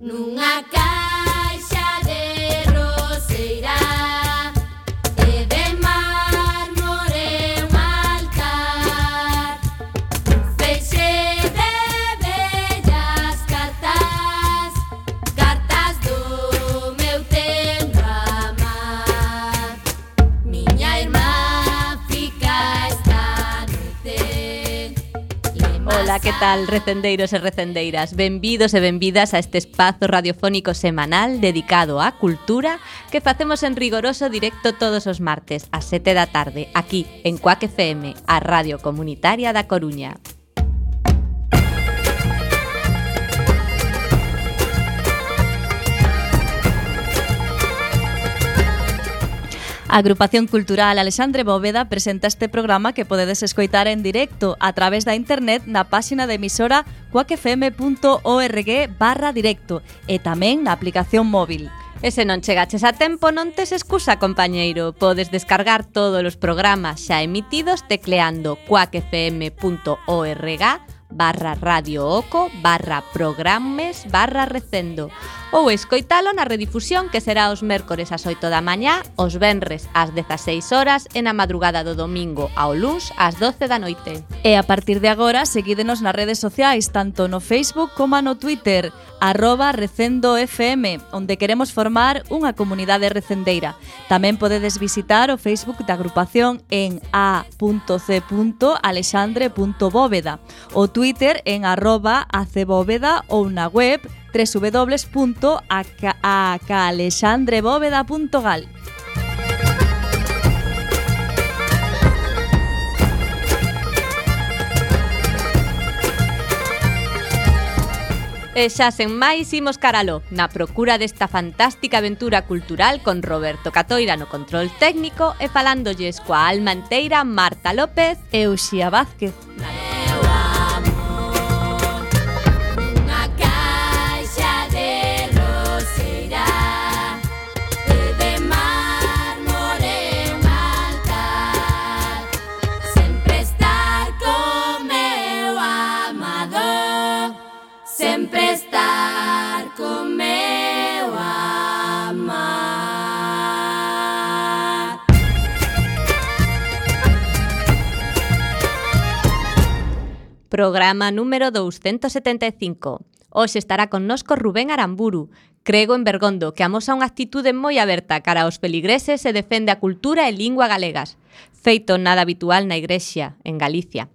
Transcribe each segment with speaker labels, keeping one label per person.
Speaker 1: Nunca tal, recendeiros e recendeiras? Benvidos e benvidas a este espazo radiofónico semanal dedicado á cultura que facemos en rigoroso directo todos os martes a 7 da tarde, aquí en Cuac FM, a Radio Comunitaria da Coruña. A Agrupación Cultural Alexandre Bóveda presenta este programa que podedes escoitar en directo a través da internet na páxina de emisora coacfm.org barra directo e tamén na aplicación móvil. E se non chegaches a tempo, non tes excusa, compañeiro. Podes descargar todos os programas xa emitidos tecleando coacfm.org barra radio oco barra programes barra recendo ou escoitalo na redifusión que será os mércores ás 8 da mañá, os venres ás 16 horas e na madrugada do domingo ao luns ás 12 da noite. E a partir de agora, seguídenos nas redes sociais, tanto no Facebook como no Twitter, arroba recendo FM, onde queremos formar unha comunidade recendeira. Tamén podedes visitar o Facebook da agrupación en a.c.alexandre.bóveda, o Twitter en arroba acebóveda ou na web www.acalexandrebóveda.gal. E xa sen máis imos caralo na procura desta fantástica aventura cultural con Roberto Catoira no control técnico e falándolles coa alma enteira Marta López e Uxía Vázquez. Dale. programa número 275. Hoxe estará connosco Rubén Aramburu, crego en Bergondo, que amosa unha actitude moi aberta cara aos peligreses e defende a cultura e lingua galegas, feito nada habitual na Igrexa, en Galicia.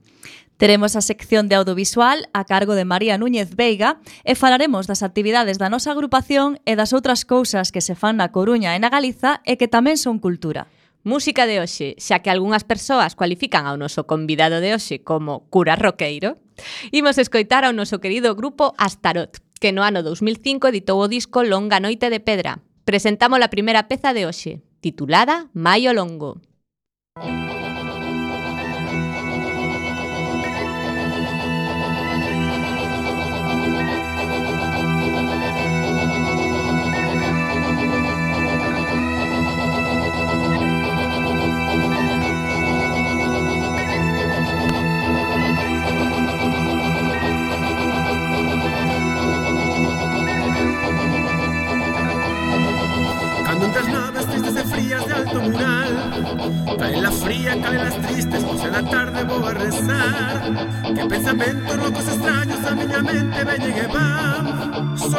Speaker 1: Teremos a sección de audiovisual a cargo de María Núñez Veiga e falaremos das actividades da nosa agrupación e das outras cousas que se fan na Coruña e na Galiza e que tamén son cultura. Música de hoxe, xa que algunhas persoas cualifican ao noso convidado de hoxe como cura roqueiro, imos escoitar ao noso querido grupo Astarot, que no ano 2005 editou o disco Longa Noite de Pedra. Presentamos a primeira peza de hoxe, titulada Maio Longo.
Speaker 2: Oh.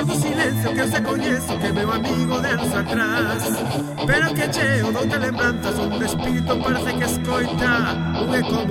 Speaker 2: Ese silêncio que eu já conheço, que é meu amigo de anos atrás. Pero que cheo, não te lembrantas, um espírito parece que escoita Um eco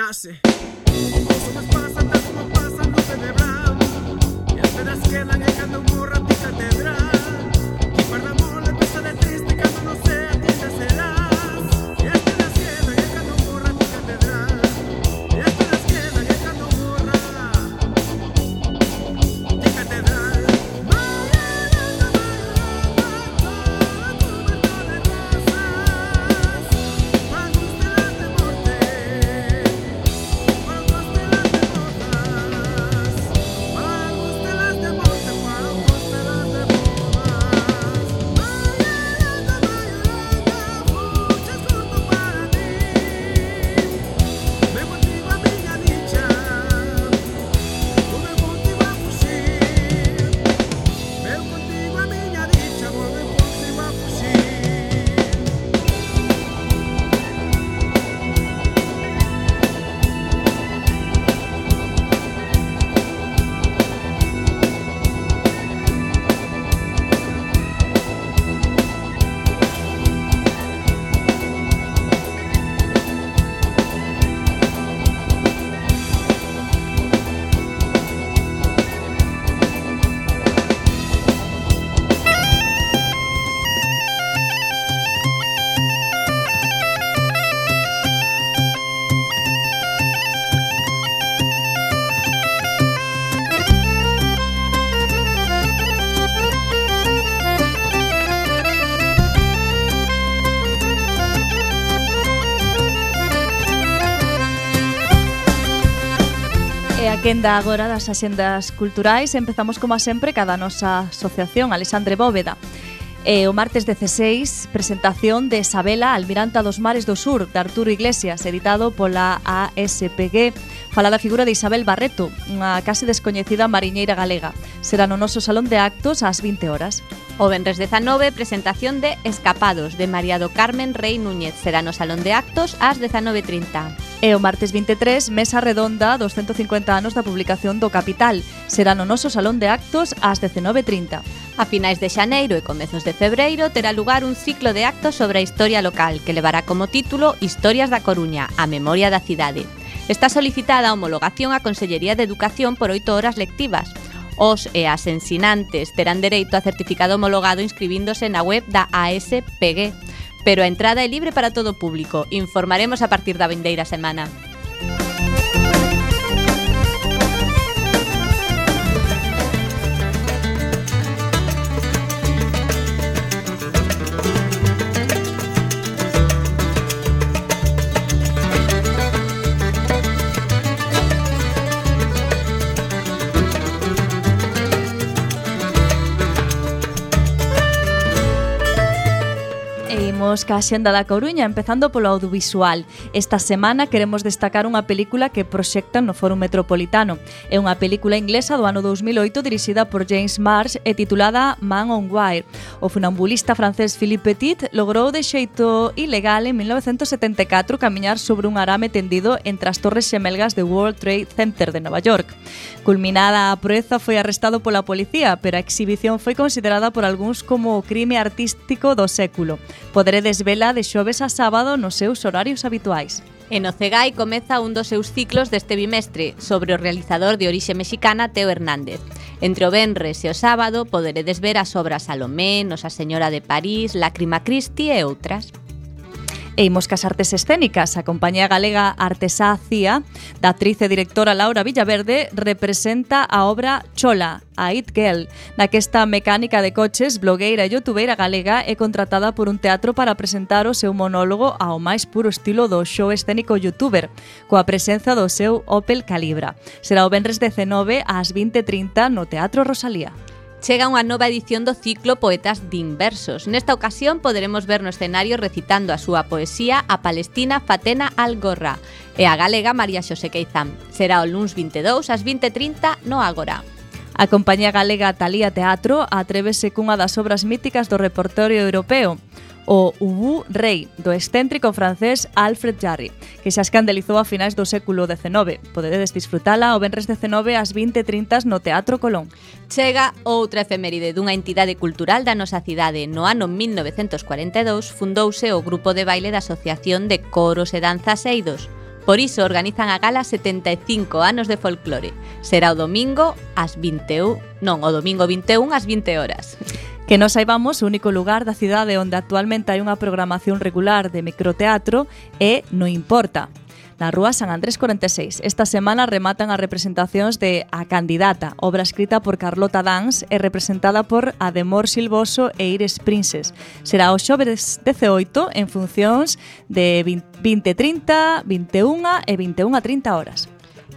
Speaker 3: not say. Quenda agora das axendas culturais Empezamos como a sempre cada nosa asociación Alexandre Bóveda E o martes 16, presentación de Isabela Almiranta dos Mares do Sur de Arturo Iglesias, editado pola ASPG fala da figura de Isabel Barreto, unha case descoñecida mariñeira galega. Será no noso salón de actos ás 20 horas.
Speaker 1: O venres 19, presentación de Escapados, de María do Carmen Rey Núñez. Será no salón de actos ás 19.30.
Speaker 3: E o martes 23, mesa redonda dos 150 anos da publicación do Capital. Será no noso Salón de Actos ás 19.30.
Speaker 1: A finais de xaneiro e comezos de febreiro terá lugar un ciclo de actos sobre a historia local que levará como título Historias da Coruña, a memoria da cidade. Está solicitada a homologación á Consellería de Educación por oito horas lectivas. Os e as ensinantes terán dereito a certificado homologado inscribíndose na web da ASPG. Pero a entrada é libre para todo público. Informaremos a partir da vindeira semana.
Speaker 3: Imos ca xenda da Coruña, empezando polo audiovisual. Esta semana queremos destacar unha película que proxectan no Foro Metropolitano. É unha película inglesa do ano 2008 dirixida por James Marsh e titulada Man on Wire. O funambulista francés Philippe Petit logrou de xeito ilegal en 1974 camiñar sobre un arame tendido entre as torres xemelgas de World Trade Center de Nova York. Culminada a proeza foi arrestado pola policía, pero a exhibición foi considerada por algúns como o crime artístico do século. Poderé desvela vela de xoves a sábado nos seus horarios habituais.
Speaker 1: En Ocegai comeza un dos seus ciclos deste bimestre sobre o realizador de orixe mexicana Teo Hernández. Entre o Benres e o sábado poderedes ver as obras Salomé, Nosa Señora de París, Lágrima Cristi e outras
Speaker 3: e imos cas artes escénicas. A compañía galega Artesá Cía, da actriz e directora Laura Villaverde, representa a obra Chola, a It Girl, na que esta mecánica de coches, blogueira e youtubeira galega é contratada por un teatro para presentar o seu monólogo ao máis puro estilo do show escénico youtuber, coa presenza do seu Opel Calibra. Será o Benres 19 ás 20.30 no Teatro Rosalía
Speaker 1: chega unha nova edición do ciclo Poetas de Inversos. Nesta ocasión poderemos ver no escenario recitando a súa poesía a Palestina Fatena Algorra e a galega María Xosé Queizán. Será o luns 22 ás 20.30 no Ágora.
Speaker 3: A compañía galega Talía Teatro atrévese cunha das obras míticas do repertorio europeo o Ubu Rei, do excéntrico francés Alfred Jarry, que se escandalizou a finais do século XIX. Podedes disfrutala o Benres 19 ás 20.30 no Teatro Colón.
Speaker 1: Chega outra efeméride dunha entidade cultural da nosa cidade. No ano 1942 fundouse o grupo de baile da Asociación de Coros e Danzas Eidos, Por iso organizan a gala 75 anos de folclore. Será o domingo ás 21, non, o domingo 21 ás 20 horas.
Speaker 3: Que nos saibamos, o único lugar da cidade onde actualmente hai unha programación regular de microteatro é No Importa, na Rúa San Andrés 46. Esta semana rematan as representacións de A Candidata, obra escrita por Carlota Dans e representada por Ademor Silvoso e Ires Princes. Será o xoves 18 en funcións de 20.30, 21 e 21.30 horas.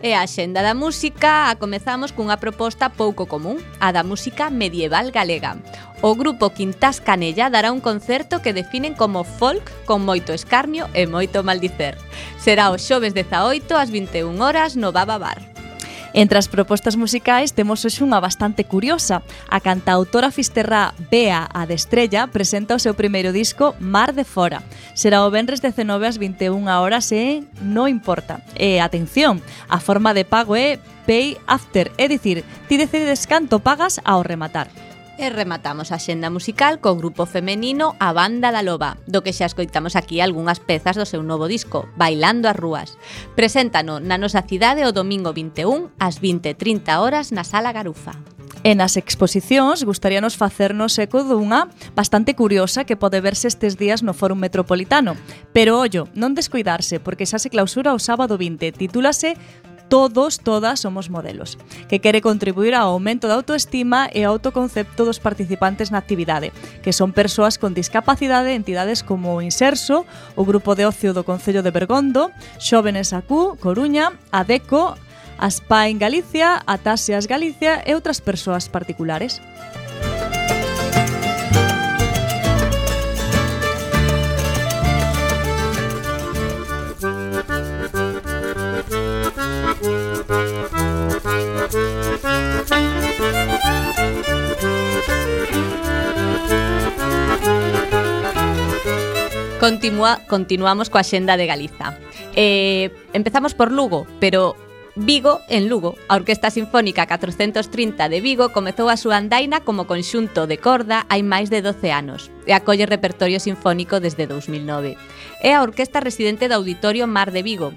Speaker 1: E a xenda da música a comezamos cunha proposta pouco común, a da música medieval galega o grupo Quintás Canella dará un concerto que definen como folk con moito escarnio e moito maldicer. Será o xoves 18 ás 21 horas no Baba Bar.
Speaker 3: Entre as propostas musicais temos hoxe unha bastante curiosa. A cantautora fisterrá Bea a de Estrella presenta o seu primeiro disco Mar de Fora. Será o venres 19 ás 21 horas e no importa. E atención, a forma de pago é Pay After, é dicir, ti decides canto pagas ao rematar.
Speaker 1: E rematamos a xenda musical co grupo femenino A Banda da Loba, do que xa escoitamos aquí algunhas pezas do seu novo disco, Bailando as Rúas. Preséntano na nosa cidade o domingo 21 ás 20.30 horas na Sala Garufa.
Speaker 3: E nas exposicións gustaríanos facernos eco dunha bastante curiosa que pode verse estes días no Fórum Metropolitano. Pero ollo, non descuidarse, porque xa se clausura o sábado 20. Titúlase todos, todas somos modelos, que quere contribuir ao aumento da autoestima e ao autoconcepto dos participantes na actividade, que son persoas con discapacidade, entidades como o Inserso, o Grupo de Ocio do Concello de Bergondo, Xóvenes Acu, Coruña, ADECO, Aspain Galicia, Atasias Galicia e outras persoas particulares.
Speaker 1: Continua, continuamos coa xenda de Galiza. Eh, empezamos por Lugo, pero Vigo en Lugo. A Orquesta Sinfónica 430 de Vigo comezou a súa andaina como conxunto de corda hai máis de 12 anos e acolle repertorio sinfónico desde 2009. É a orquesta residente do Auditorio Mar de Vigo.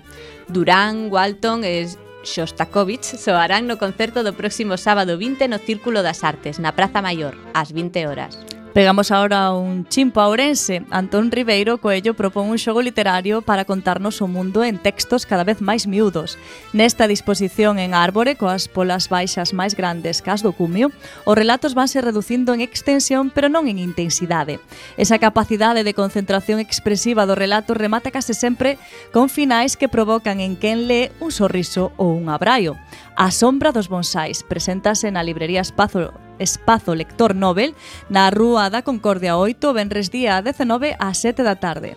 Speaker 1: Durán, Walton e Shostakovich soarán no concerto do próximo sábado 20 no Círculo das Artes, na Praza Maior, ás 20 horas.
Speaker 3: Pegamos ahora un chimpo a Ourense. Antón Ribeiro Coello propón un xogo literario para contarnos o mundo en textos cada vez máis miúdos. Nesta disposición en árbore, coas polas baixas máis grandes cas do cumio, os relatos vanse reducindo en extensión pero non en intensidade. Esa capacidade de concentración expresiva do relato remata case sempre con finais que provocan en quen lee un sorriso ou un abraio. A sombra dos bonsais preséntase na librería Espazo Espazo Lector Nobel na Rúa da Concordia 8 venres día 19 a 7 da tarde.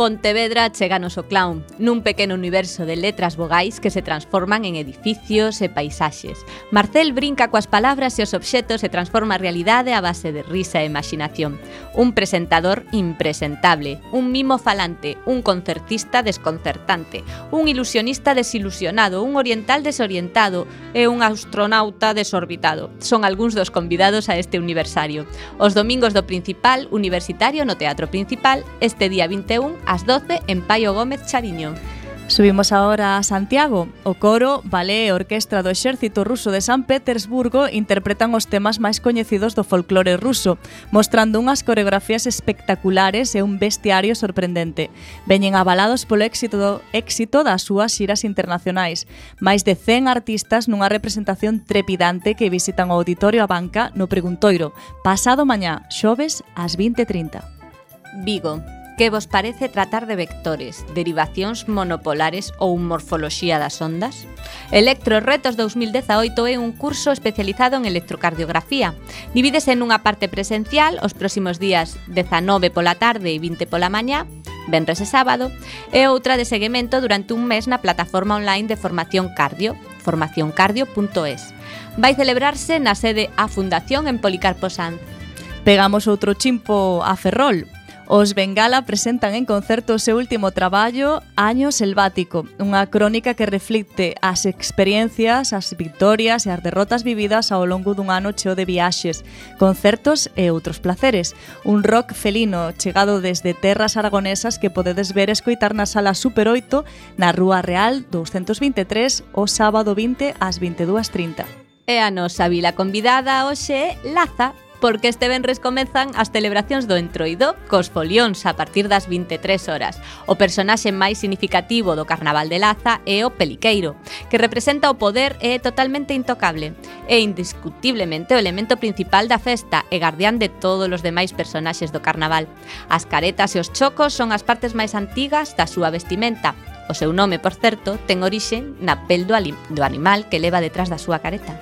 Speaker 1: Pontevedra cheganos o clown, nun pequeno universo de letras vogais que se transforman en edificios e paisaxes. Marcel brinca coas palabras e os obxetos e transforma a realidade a base de risa e imaginación. Un presentador impresentable, un mimo falante, un concertista desconcertante, un ilusionista desilusionado, un oriental desorientado e un astronauta desorbitado. Son algúns dos convidados a este universario. Os domingos do Principal Universitario no Teatro Principal, este día 21 ás 12 en Paio Gómez Chariño.
Speaker 3: Subimos agora a Santiago. O coro, balé e orquestra do Exército Ruso de San Petersburgo interpretan os temas máis coñecidos do folclore ruso, mostrando unhas coreografías espectaculares e un bestiario sorprendente. Veñen avalados polo éxito, do, éxito das súas xiras internacionais. Máis de 100 artistas nunha representación trepidante que visitan o auditorio a banca no Preguntoiro, pasado mañá, xoves ás 20.30.
Speaker 1: Vigo. Que vos parece tratar de vectores, derivacións monopolares ou morfoloxía das ondas? Electroretos 2018 é un curso especializado en electrocardiografía. Divídese nunha parte presencial os próximos días 19 pola tarde e 20 pola mañá, venres e sábado, e outra de seguimento durante un mes na plataforma online de formación cardio, formacioncardio.es. Vai celebrarse na sede a Fundación en Policarpo Sanz.
Speaker 3: Pegamos outro chimpo a Ferrol, Os Bengala presentan en concerto o seu último traballo, Año Selvático, unha crónica que reflicte as experiencias, as victorias e as derrotas vividas ao longo dun ano cheo de viaxes, concertos e outros placeres. Un rock felino chegado desde terras aragonesas que podedes ver e escoitar na sala Super 8 na Rúa Real 223 o sábado 20 ás 22.30.
Speaker 1: E a nosa vila convidada hoxe é Laza, porque este venres comezan as celebracións do Entroido cos folións a partir das 23 horas. O personaxe máis significativo do Carnaval de Laza é o Peliqueiro, que representa o poder e é totalmente intocable. É indiscutiblemente o elemento principal da festa e guardián de todos os demais personaxes do Carnaval. As caretas e os chocos son as partes máis antigas da súa vestimenta, O seu nome, por certo, ten orixe na pel do, do animal que leva detrás da súa careta.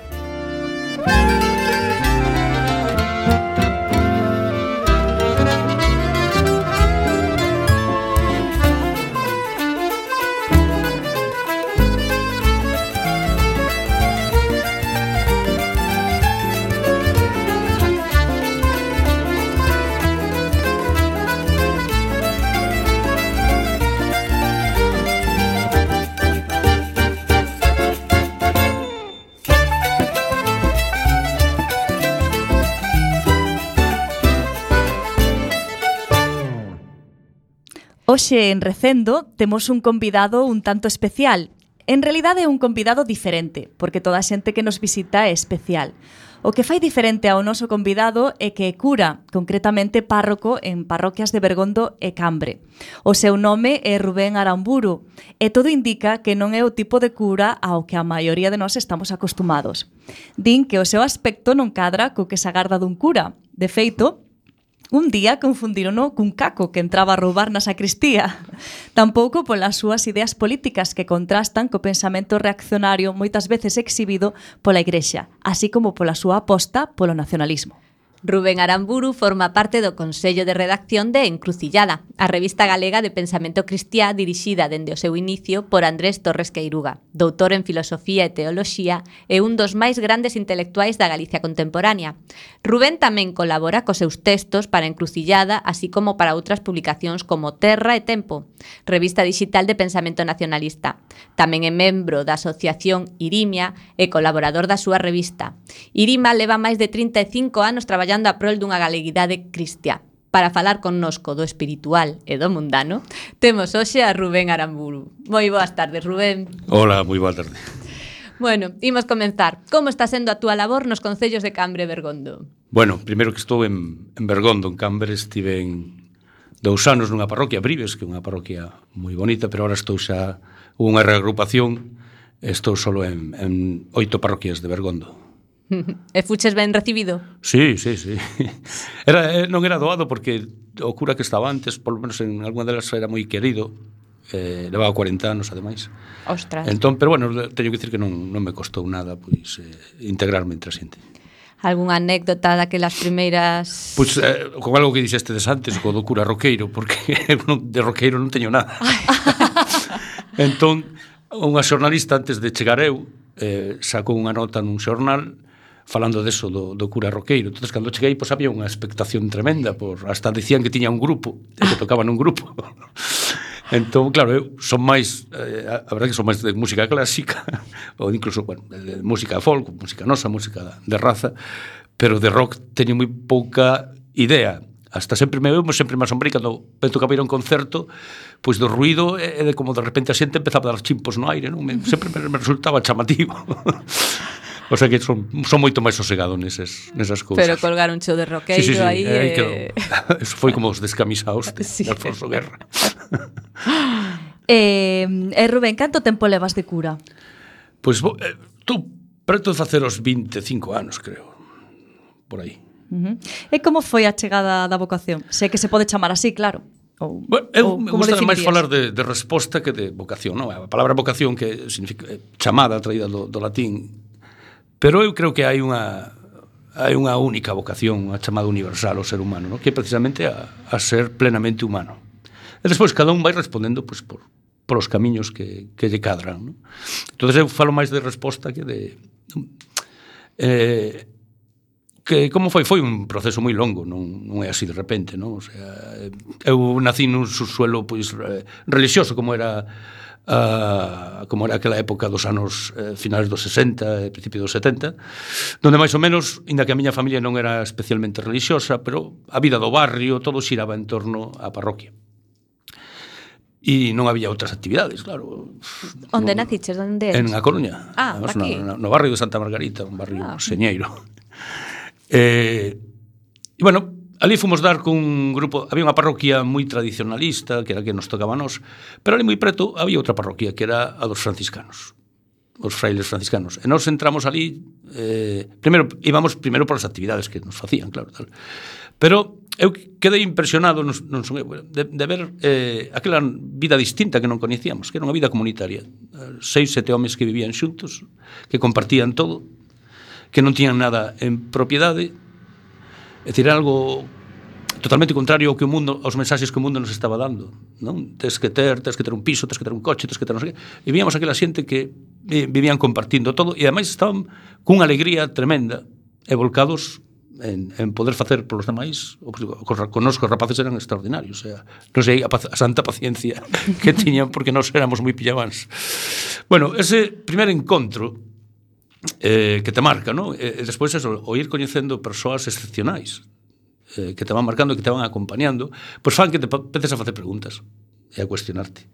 Speaker 3: Hoxe en Recendo temos un convidado un tanto especial. En realidade é un convidado diferente, porque toda a xente que nos visita é especial. O que fai diferente ao noso convidado é que é cura, concretamente párroco en parroquias de Bergondo e Cambre. O seu nome é Rubén Aramburu e todo indica que non é o tipo de cura ao que a maioría de nós estamos acostumados. Din que o seu aspecto non cadra co que se agarda dun cura. De feito, Un día confundirono cun caco que entraba a roubar na sacristía. Tampouco polas súas ideas políticas que contrastan co pensamento reaccionario moitas veces exhibido pola Igrexa, así como pola súa aposta polo nacionalismo.
Speaker 1: Rubén Aramburu forma parte do Consello de Redacción de Encrucillada, a revista galega de pensamento cristiá dirixida dende o seu inicio por Andrés Torres Queiruga, doutor en Filosofía e Teoloxía e un dos máis grandes intelectuais da Galicia contemporánea. Rubén tamén colabora cos seus textos para Encrucillada, así como para outras publicacións como Terra e Tempo, revista digital de pensamento nacionalista. Tamén é membro da Asociación Irimia e colaborador da súa revista. Irima leva máis de 35 anos traballando traballando a prol dunha galeguidade cristiá. Para falar connosco do espiritual e do mundano, temos hoxe a Rubén Aramburu. Moi boas tardes, Rubén.
Speaker 4: Hola, moi boa tarde.
Speaker 1: Bueno, imos comenzar. Como está sendo a túa labor nos concellos de Cambre e Bergondo?
Speaker 4: Bueno, primeiro que estou en, en Bergondo, en Cambre estive en dous anos nunha parroquia, Brives, que é unha parroquia moi bonita, pero ahora estou xa unha reagrupación, estou solo en, en oito parroquias de Bergondo.
Speaker 1: E fuches ben recibido?
Speaker 4: Sí, sí, sí. Era, eh, non era doado porque o cura que estaba antes, polo menos en alguna delas era moi querido, eh, levaba 40 anos ademais.
Speaker 1: Ostras.
Speaker 4: Entón, pero bueno, teño que dicir que non, non me costou nada pois eh, integrarme entre a xente.
Speaker 1: Algúnha anécdota daquelas primeiras...
Speaker 4: Pois pues, eh, con algo que dixestes antes, co do cura roqueiro, porque de roqueiro non teño nada. entón, unha xornalista antes de chegar eu, eh, sacou unha nota nun xornal falando deso do, do cura roqueiro. Entón, cando cheguei, pois había unha expectación tremenda, por hasta dicían que tiña un grupo, que tocaban un grupo. Entón, claro, eu son máis, eh, a verdade que son máis de música clásica, ou incluso, bueno, de música folk, música nosa, música de raza, pero de rock teño moi pouca idea. Hasta sempre me vemos, sempre me asombrei cando penso que ir a un concerto, pois do ruido e de como de repente a xente empezaba a dar chimpos no aire, non? Me, sempre me, me resultaba chamativo. O sea que son, son moito máis sosegado neses, nesas cousas.
Speaker 1: Pero colgar un cheo de roqueiro sí, sí, sí. aí... Eh,
Speaker 4: eh... Eso foi como os descamisados de sí. Alfonso Guerra.
Speaker 3: eh, eh, Rubén, canto tempo levas de cura?
Speaker 4: Pois pues, eh, tú preto de facer os 25 anos, creo. Por aí.
Speaker 3: Uh -huh. E como foi a chegada da vocación? Sei que se pode chamar así, claro
Speaker 4: ou, bueno, eu ou, me gusta máis falar de, de resposta que de vocación, non? A palabra vocación que significa eh, chamada traída do, do latín Pero eu creo que hai unha hai unha única vocación, a chamada universal ao ser humano, no? que é precisamente a, a ser plenamente humano. E despois cada un vai respondendo pois, por, por os camiños que, que lle cadran. No? Entón, eu falo máis de resposta que de... Eh, que como foi foi un proceso moi longo, non non é así de repente, non? O sea, eu nací nun subsuelo pois eh, religioso, como era uh, como era aquela época dos anos eh, finais dos 60 e principios dos 70, donde máis ou menos, inda que a miña familia non era especialmente religiosa, pero a vida do barrio todo xiraba en torno á parroquia. E non había outras actividades, claro.
Speaker 1: Onde
Speaker 4: non,
Speaker 1: naciches? Onde?
Speaker 4: En A Coruña.
Speaker 1: Ah,
Speaker 4: Además,
Speaker 1: aquí.
Speaker 4: No, no, barrio de Santa Margarita, un barrio
Speaker 1: ah.
Speaker 4: señeiro. eh, e, bueno, Ali fomos dar cun grupo, había unha parroquia moi tradicionalista, que era a que nos tocaba a nós, pero ali moi preto había outra parroquia, que era a dos franciscanos, os frailes franciscanos. E nós entramos ali, eh, primeiro, íbamos primeiro por as actividades que nos facían, claro, tal. Pero eu quedei impresionado, non, non son eu, de, de ver eh, aquela vida distinta que non coñecíamos, que era unha vida comunitaria. Seis, sete homes que vivían xuntos, que compartían todo, que non tiñan nada en propiedade, É dicir, algo totalmente contrario ao que o mundo, aos mensaxes que o mundo nos estaba dando, non? Tes que ter, tes que ter un piso, tes que ter un coche, tes que ter non sei que. E víamos aquela xente que eh, vivían compartindo todo e ademais estaban cunha alegría tremenda e volcados en, en poder facer polos demais o con os rapaces eran extraordinarios, o sea, non sei a, a santa paciencia que tiñan porque nós éramos moi pillabáns. Bueno, ese primer encontro eh, que te marca, non? E, e despois eso, o ir coñecendo persoas excepcionais eh, que te van marcando, que te van acompañando, pois fan que te empeces a facer preguntas e a cuestionarte.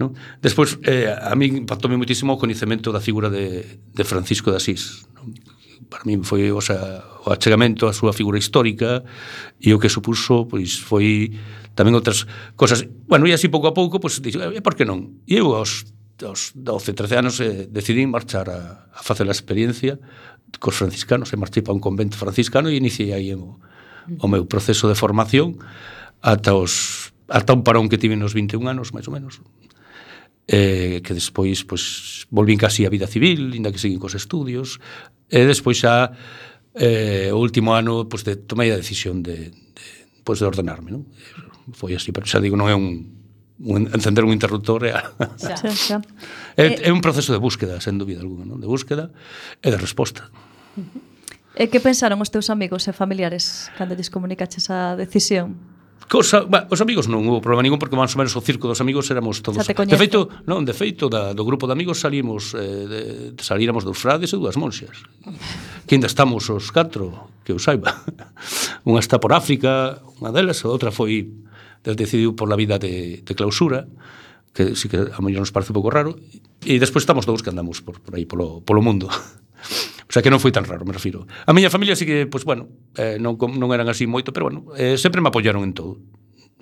Speaker 4: Non? Despois, eh, a mí impactoume moitísimo o coñecemento da figura de, de Francisco de Asís. Non? Para mí foi o, sea, o achegamento á súa figura histórica e o que supuso pois foi tamén outras cosas. Bueno, e así pouco a pouco, pois, dixo, e por que non? E eu aos aos 12, 13 anos eh, decidí marchar a, a facer a experiencia cos franciscanos, e marchei para un convento franciscano e iniciei aí o, o meu proceso de formación ata os ata un parón que tive nos 21 anos, máis ou menos. Eh, que despois pois volvín casi á vida civil, ainda que seguín cos estudios, e despois xa eh, o último ano pois de tomei a decisión de, de pois de ordenarme, non? Foi así, pero xa digo, non é un un, encender un interruptor é, a,
Speaker 3: xa, xa.
Speaker 4: É, eh, é un proceso de búsqueda, sen dúbida alguna, non? de búsqueda e de resposta.
Speaker 3: E que pensaron os teus amigos e familiares cando lles comunicaches a decisión?
Speaker 4: Cosa, bah, os amigos non hubo problema ningún porque máis ou menos o circo dos amigos éramos todos. De feito, non, de feito da, do grupo de amigos salimos eh, de, salíramos dos frades e dúas monxas. Que ainda estamos os catro, que eu saiba. Unha está por África, unha delas, a outra foi decidiu por la vida de, de clausura, que sí que a mellor nos parece un pouco raro, e despois estamos dous que andamos por, por aí polo, polo mundo. O sea que non foi tan raro, me refiro. A miña familia sí que, pois, pues, bueno, eh, non, non eran así moito, pero, bueno, eh, sempre me apoyaron en todo.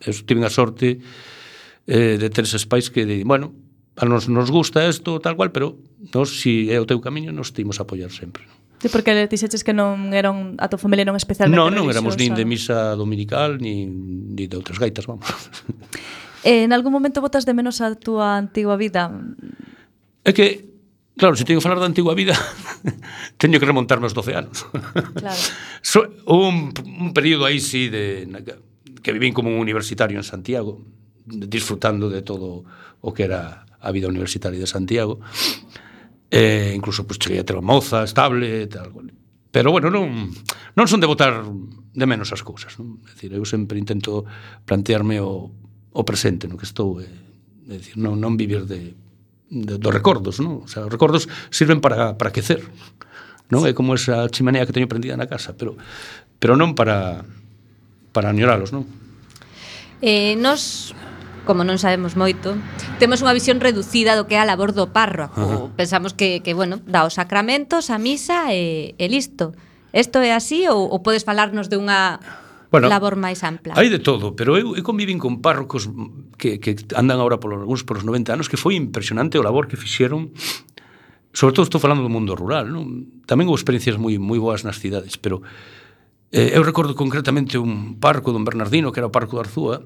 Speaker 4: Eh, Eu tive a sorte eh, de ter eses pais que, de, bueno, a nos, nos gusta isto, tal cual, pero nos, si é o teu camiño, nos timos a apoyar sempre. Non?
Speaker 3: Sí, porque dixeches que non eran a tua familia non especialmente
Speaker 4: Non, non éramos nin de misa dominical nin, nin de outras gaitas, vamos.
Speaker 3: Eh, en algún momento botas de menos a túa antigua vida?
Speaker 4: É que Claro, se teño que falar da antigua vida, teño que remontarme aos 12 anos.
Speaker 3: Claro.
Speaker 4: So, un, un período aí sí de na, que vivín como un universitario en Santiago, disfrutando de todo o que era a vida universitaria de Santiago eh, incluso pues, cheguei a ter unha moza estable e tal. Pero, bueno, non, non son de votar de menos as cousas. Non? É dicir, eu sempre intento plantearme o, o presente no que estou. é, é dicir, non, non vivir de, de, dos recordos. Non? O sea, os recordos sirven para, para quecer. Non é como esa chimenea que teño prendida na casa, pero pero non para para añoralos, non?
Speaker 1: Eh, nos como non sabemos moito, temos unha visión reducida do que é a labor do párroco. Uh -huh. Pensamos que, que, bueno, dá os sacramentos, a misa e, e listo. Isto é así ou, ou podes falarnos de unha
Speaker 4: bueno,
Speaker 1: labor máis ampla.
Speaker 4: Hai de todo, pero eu, eu convivín con párrocos que, que andan agora por algúns polos 90 anos que foi impresionante o labor que fixeron sobre todo estou falando do mundo rural, non? Tamén houve experiencias moi moi boas nas cidades, pero eh, eu recordo concretamente un parco don Bernardino, que era o Parco de Arzúa,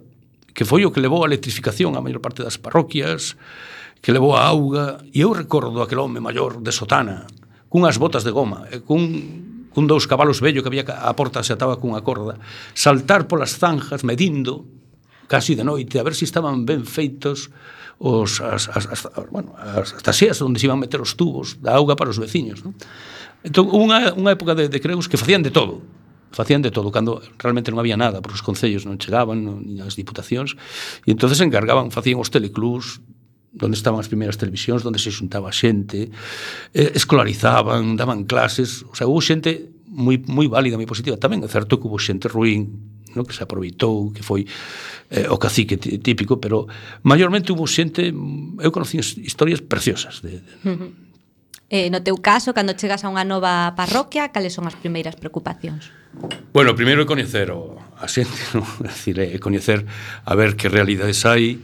Speaker 4: que foi o que levou a electrificación a maior parte das parroquias, que levou a auga, e eu recordo aquel home maior de sotana, cunhas botas de goma, e cun, cun dous cabalos vello que había a porta se ataba cunha corda, saltar polas zanjas medindo, casi de noite, a ver se si estaban ben feitos os, as, as, as, bueno, as, as taseas onde se iban meter os tubos da auga para os veciños. Non? Entón, unha, unha época de, de creus que facían de todo, facían de todo, cando realmente non había nada, porque os concellos non chegaban, non, nin as diputacións, e entonces encargaban, facían os teleclubs, donde estaban as primeiras televisións, donde se xuntaba xente, eh, escolarizaban, daban clases, o sea, hubo xente moi, moi válida, moi positiva. Tamén é certo que hubo xente ruín, no? que se aproveitou, que foi eh, o cacique típico, pero maiormente hubo xente, eu conocí historias preciosas de, de... Uh -huh.
Speaker 2: Eh, no teu caso, cando chegas a unha nova parroquia, cales son as primeiras preocupacións?
Speaker 4: Bueno, primeiro é coñecer o, a xente, non? É dicir, é coñecer a ver que realidades hai.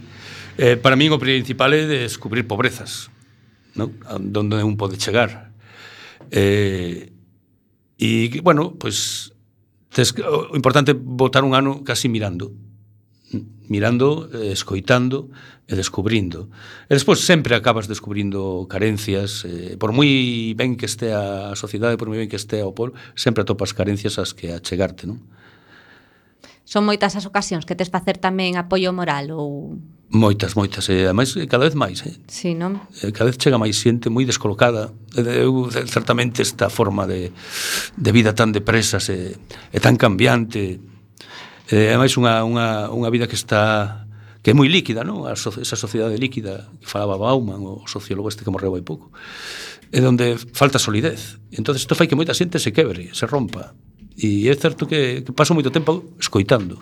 Speaker 4: Eh, para min o principal é descubrir pobrezas, non? Donde un pode chegar. Eh, e, bueno, pois, pues, o importante votar un ano casi mirando, mirando, eh, escoitando e descubrindo. E despois sempre acabas descubrindo carencias, eh, por moi ben que estea a sociedade, por moi ben que estea o polo, sempre atopas carencias as que achegarte, non?
Speaker 2: Son moitas as ocasións que tes facer tamén apoio moral ou
Speaker 4: Moitas, moitas, e ademais cada vez máis, eh?
Speaker 2: Sí, non?
Speaker 4: Cada vez chega máis xente moi descolocada. Eu certamente esta forma de de vida tan depresa e, e tan cambiante Eh, é máis unha, unha, unha vida que está que é moi líquida, non? A so, esa sociedade líquida que falaba Bauman, o sociólogo este que morreu hai pouco, é onde falta solidez. Entón, isto fai que moita xente se quebre, se rompa. E é certo que, que paso moito tempo escoitando,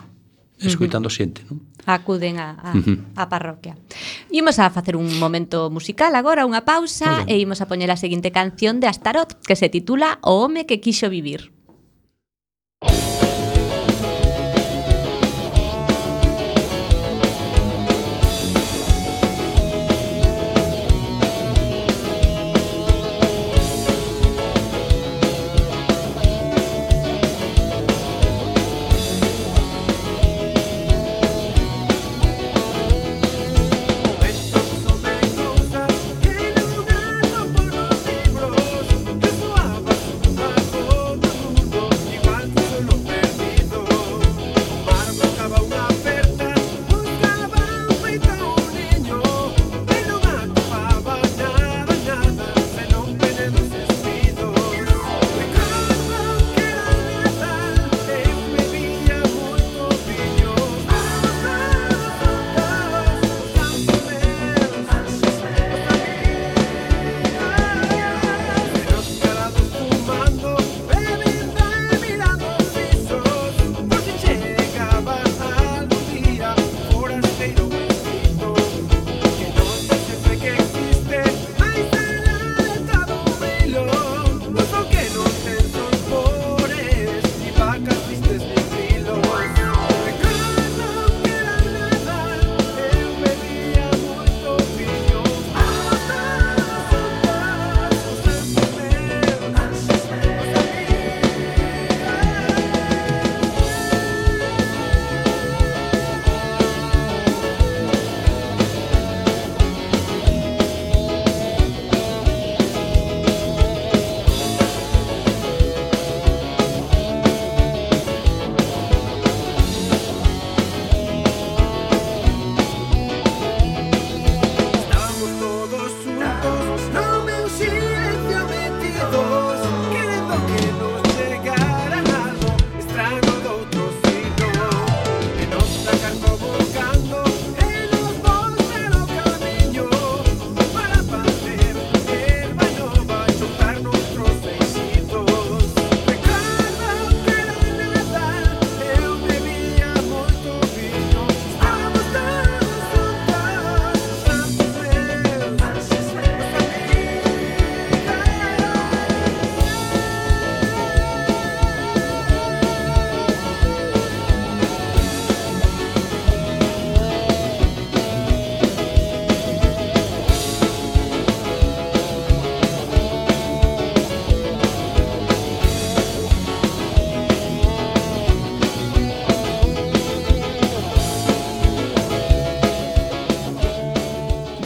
Speaker 4: escoitando xente, non?
Speaker 2: Acuden a, a, uh -huh. a parroquia. Imos a facer un momento musical agora, unha pausa, e imos a poñer a seguinte canción de Astaroth, que se titula O home que quixo vivir.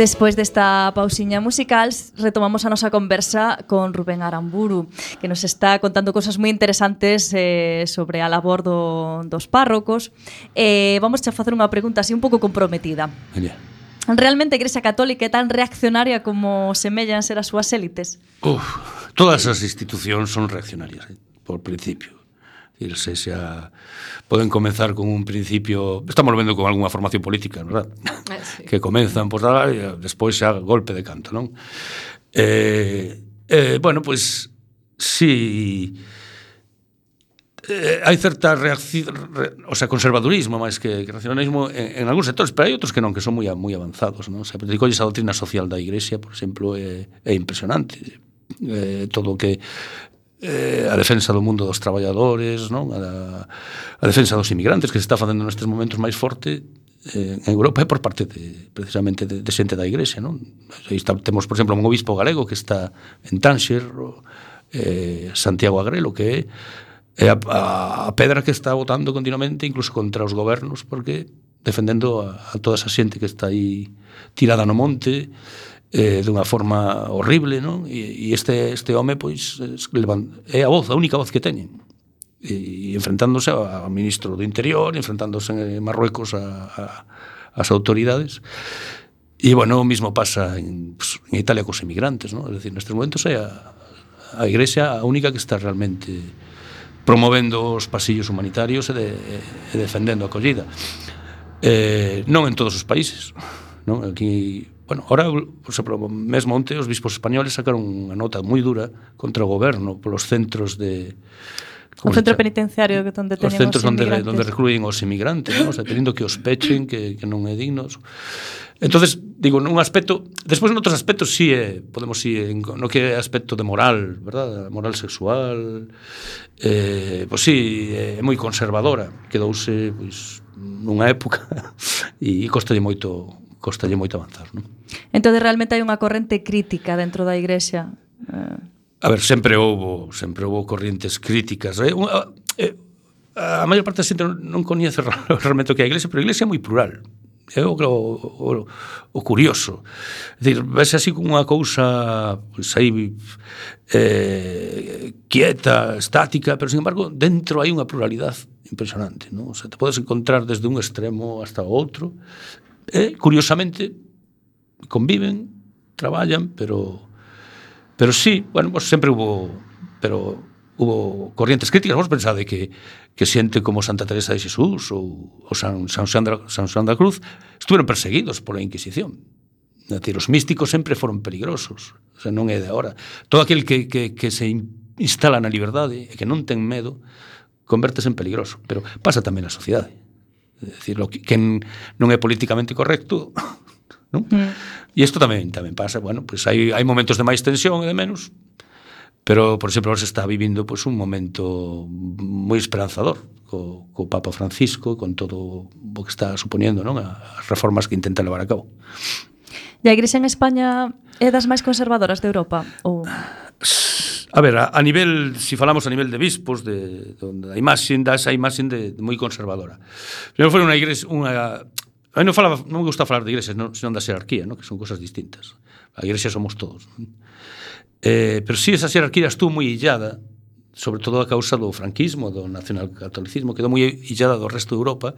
Speaker 3: Despois desta pausiña musical retomamos a nosa conversa con Rubén Aramburu que nos está contando cosas moi interesantes eh, sobre a labor do, dos párrocos eh, vamos a facer unha pregunta así un pouco comprometida
Speaker 4: Allá.
Speaker 3: Realmente a Igrexa Católica é tan reaccionaria como semellan ser as súas élites?
Speaker 4: Uf, todas as institucións son reaccionarias, eh, por principio irse xa poden comenzar con un principio, estamos vendo con algunha formación política, verdad?
Speaker 1: Eh, sí.
Speaker 4: Que comenzan por pues, e despois xa golpe de canto, non? Eh, eh bueno, pois pues, si eh, hai certa reacción, re, o sea, conservadurismo máis que, que nacionalismo en, en algúns sectores, pero hai outros que non, que son moi moi avanzados, non? O sea, recolles a doutrina social da Igrexa, por exemplo, é, é impresionante. Eh, todo o que eh, a defensa do mundo dos traballadores, non? A, a defensa dos inmigrantes que se está facendo nestes momentos máis forte eh, en Europa é por parte de, precisamente de, de xente da igrexa, non? Aí está, temos, por exemplo, un obispo galego que está en Tánxer, eh, Santiago Agrelo, que é a, a, a pedra que está votando continuamente incluso contra os gobernos porque defendendo a, a toda esa xente que está aí tirada no monte, eh, dunha forma horrible, non? E, e este, este home, pois, é a voz, a única voz que teñen e enfrentándose ao ministro do Interior, enfrentándose en Marruecos a, a, as autoridades. E, bueno, o mismo pasa en, pues, en Italia cos emigrantes, non? Es decir, nestes momentos é a, a Igrexa a única que está realmente promovendo os pasillos humanitarios e, de, e defendendo a acollida. Eh, non en todos os países, non? Aquí Bueno, ahora, por exemplo, mesmo onte os bispos españoles sacaron unha nota moi dura contra o goberno polos centros de Como
Speaker 3: o centro penitenciario que onde
Speaker 4: tenemos
Speaker 3: os
Speaker 4: centros onde, onde recluen os inmigrantes, ¿no? o sea, tenindo que os pechen, que, que non é dignos. Entonces, digo, nun aspecto, despois noutros aspectos sí é, podemos sí, en, no que é aspecto de moral, verdad? Moral sexual. Eh, pois pues sí, eh, é moi conservadora, quedouse pois nunha época e costalle moito costalle moito avanzar. Non?
Speaker 3: Entón, realmente hai unha corrente crítica dentro da Igrexa? Eh.
Speaker 4: A ver, sempre houbo, sempre houbo corrientes críticas. Eh? Unha, eh, eh, a maior parte da xente non coñece realmente o que é a Iglesia, pero a Iglesia é moi plural. É o, o, o, o curioso. É dicir, vese así como unha cousa pois, aí, eh, quieta, estática, pero, sin embargo, dentro hai unha pluralidade impresionante, non? O sea, te podes encontrar desde un extremo hasta o outro E, curiosamente, conviven, traballan, pero... Pero sí, bueno, pues sempre hubo... Pero hubo corrientes críticas. Vos pensade que, que xente como Santa Teresa de Xesús ou, ou San, San, Sandra, San Sandra Cruz estuveron perseguidos pola Inquisición. É dicir, os místicos sempre foron peligrosos. O sea, non é de ahora. Todo aquel que, que, que se instala na liberdade e que non ten medo convertese en peligroso. Pero pasa tamén na sociedade. É dicir, lo que, que non é políticamente correcto, non?
Speaker 3: Mm.
Speaker 4: E isto tamén tamén pasa, bueno, pois pues hai hai momentos de máis tensión e de menos, pero por exemplo, se está vivindo pois pues, un momento moi esperanzador co, co Papa Francisco, con todo o que está suponiendo, non? As reformas que intenta levar a cabo.
Speaker 3: E a Igrexa en España é das máis conservadoras de Europa? Ou...
Speaker 4: A ver, a, a nivel, se si falamos a nivel de bispos, de, de, a imaxe, esa imaxe de, de moi conservadora. Primeiro foi unha igrexa, unha, A mí non, falaba, non me gusta falar de igrexas, non, senón da xerarquía, non? que son cosas distintas. A igrexa somos todos. Non? Eh, pero si sí, esa xerarquía estuvo moi illada, sobre todo a causa do franquismo, do nacionalcatolicismo, quedou moi illada do resto de Europa,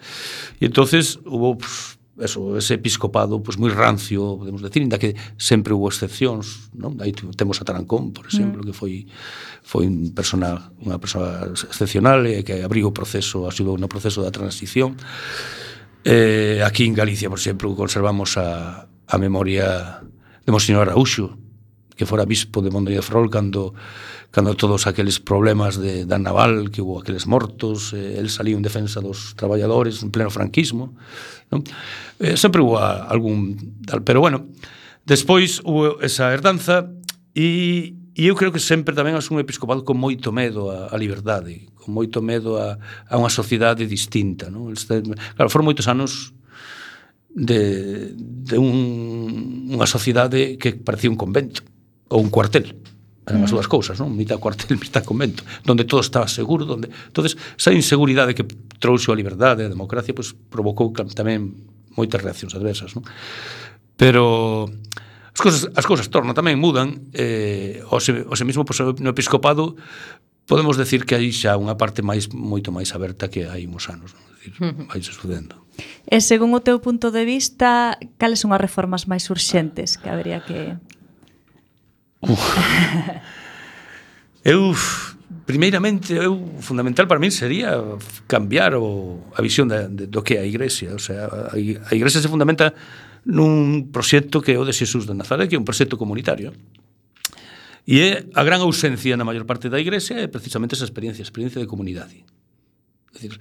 Speaker 4: e entonces hubo pues, eso, ese episcopado pois, moi rancio, podemos decir, inda que sempre hubo excepcións, non? Aí temos a Tarancón, por exemplo, mm. que foi foi un persona, unha persoa excepcional e que abriu o proceso, axudou no proceso da transición. Eh, aquí en Galicia, por exemplo, conservamos a, a memoria de Monseñor Araúxo, que fora bispo de Mondriafrol cando cando todos aqueles problemas de da naval, que hubo aqueles mortos, eh, el saliu en defensa dos traballadores en pleno franquismo, non? Eh, sempre hubo algún tal, pero bueno, despois hubo esa herdanza e E eu creo que sempre tamén as un episcopado con moito medo a, a liberdade, con moito medo a, a unha sociedade distinta. Non? Claro, foron moitos anos de, de un, unha sociedade que parecía un convento ou un cuartel eran as mm. dúas cousas, non? Mitad cuartel, mitad convento, donde todo estaba seguro, donde entonces esa inseguridade que trouxe a liberdade, a democracia, pois pues, provocou tamén moitas reaccións adversas, non? Pero as cousas as cousas tornan tamén mudan, eh o se, o se mesmo pois, pues, no episcopado podemos decir que hai xa unha parte máis moito máis aberta que hai uns anos, non? Decir, vai sucedendo.
Speaker 3: E según o teu punto de vista, cales son as reformas máis urxentes que habería que
Speaker 4: eu primeiramente eu fundamental para min sería cambiar o a visión da, de, do que é a igrexa, o sea, a, a igrexa se fundamenta nun proxecto que é o de Xesús de Nazaret, que é un proxecto comunitario. E é a gran ausencia na maior parte da igrexa é precisamente esa experiencia, a experiencia de comunidade. É dicir,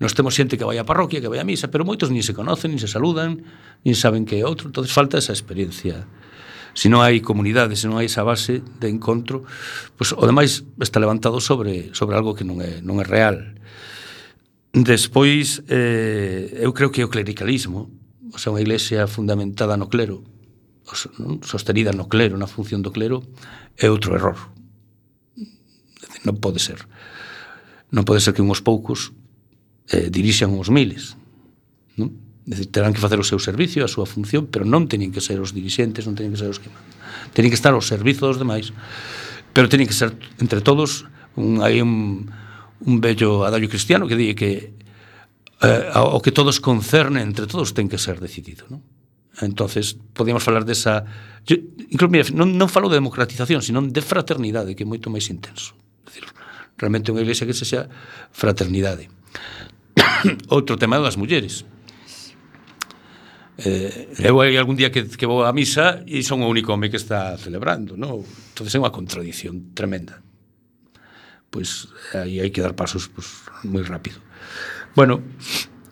Speaker 4: nos temos xente que vai á parroquia, que vai á misa, pero moitos nin se conocen, nin se saludan, nin saben que é outro, entonces falta esa experiencia se non hai comunidade, se non hai esa base de encontro, pois o demais está levantado sobre sobre algo que non é non é real. Despois eh, eu creo que o clericalismo, o sea, unha iglesia fundamentada no clero, sostenida no clero, na función do clero, é outro error. Non pode ser. Non pode ser que unhos poucos eh, dirixan uns miles. Non? Decir, terán que facer o seu servicio, a súa función, pero non teñen que ser os dirixentes, non teñen que ser os que mandan. Teñen que estar ao servizo dos demais, pero teñen que ser entre todos, un, hai un, un bello adallo cristiano que di que eh, o que todos concerne entre todos ten que ser decidido, non? Entonces, podíamos falar desa... Yo, incluso, mira, non, non falo de democratización, sino de fraternidade, que é moito máis intenso. Decir, realmente unha iglesia que se xa fraternidade. Outro tema das mulleres Eh, eu hai algún día que, que vou á misa e son o único home que está celebrando, non? Entón é unha contradición tremenda. Pois aí hai que dar pasos pois, moi rápido. Bueno,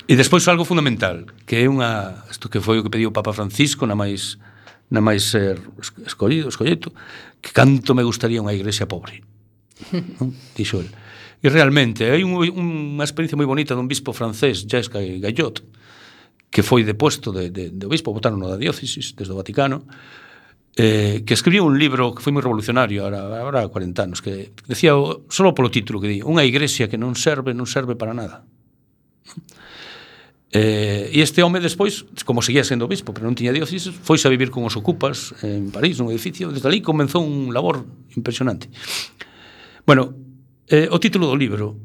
Speaker 4: e despois algo fundamental, que é unha isto que foi o que pediu o Papa Francisco na máis na máis eh, ser escollido, escolleto, que canto me gustaría unha igrexa pobre. non? Dixo el. E realmente hai un, unha experiencia moi bonita dun bispo francés, Jacques Gallot, que foi depuesto de, de, de obispo, votaron da diócesis desde o Vaticano, eh, que escribiu un libro que foi moi revolucionario ahora, ahora 40 anos, que decía solo polo título que di, unha igrexa que non serve, non serve para nada. Eh, e este home despois, como seguía sendo obispo, pero non tiña diócesis, foise a vivir con os ocupas en París, nun edificio, desde ali comenzou un labor impresionante. Bueno, eh, o título do libro,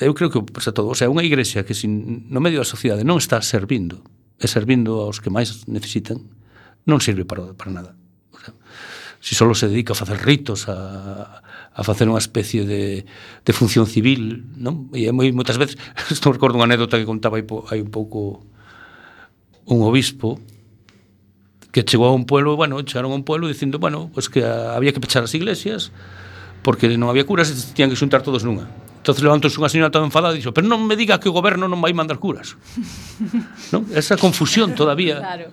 Speaker 4: eu creo que o pasa todo, o sea, unha igrexa que sin, no medio da sociedade non está servindo, e servindo aos que máis necesitan, non sirve para, para nada. O sea, si solo se dedica a facer ritos, a, a facer unha especie de, de función civil, non? E é moi, moitas veces, estou recordo unha anécdota que contaba aí, hai un pouco un obispo que chegou a un pueblo, bueno, chegaron a un pueblo dicindo, bueno, pues que había que pechar as iglesias porque non había curas e tiñan que xuntar todos nunha. Entonces levantouse unha señora toda enfadada e dixo, pero non me diga que o goberno non vai mandar curas. non? Esa confusión todavía claro,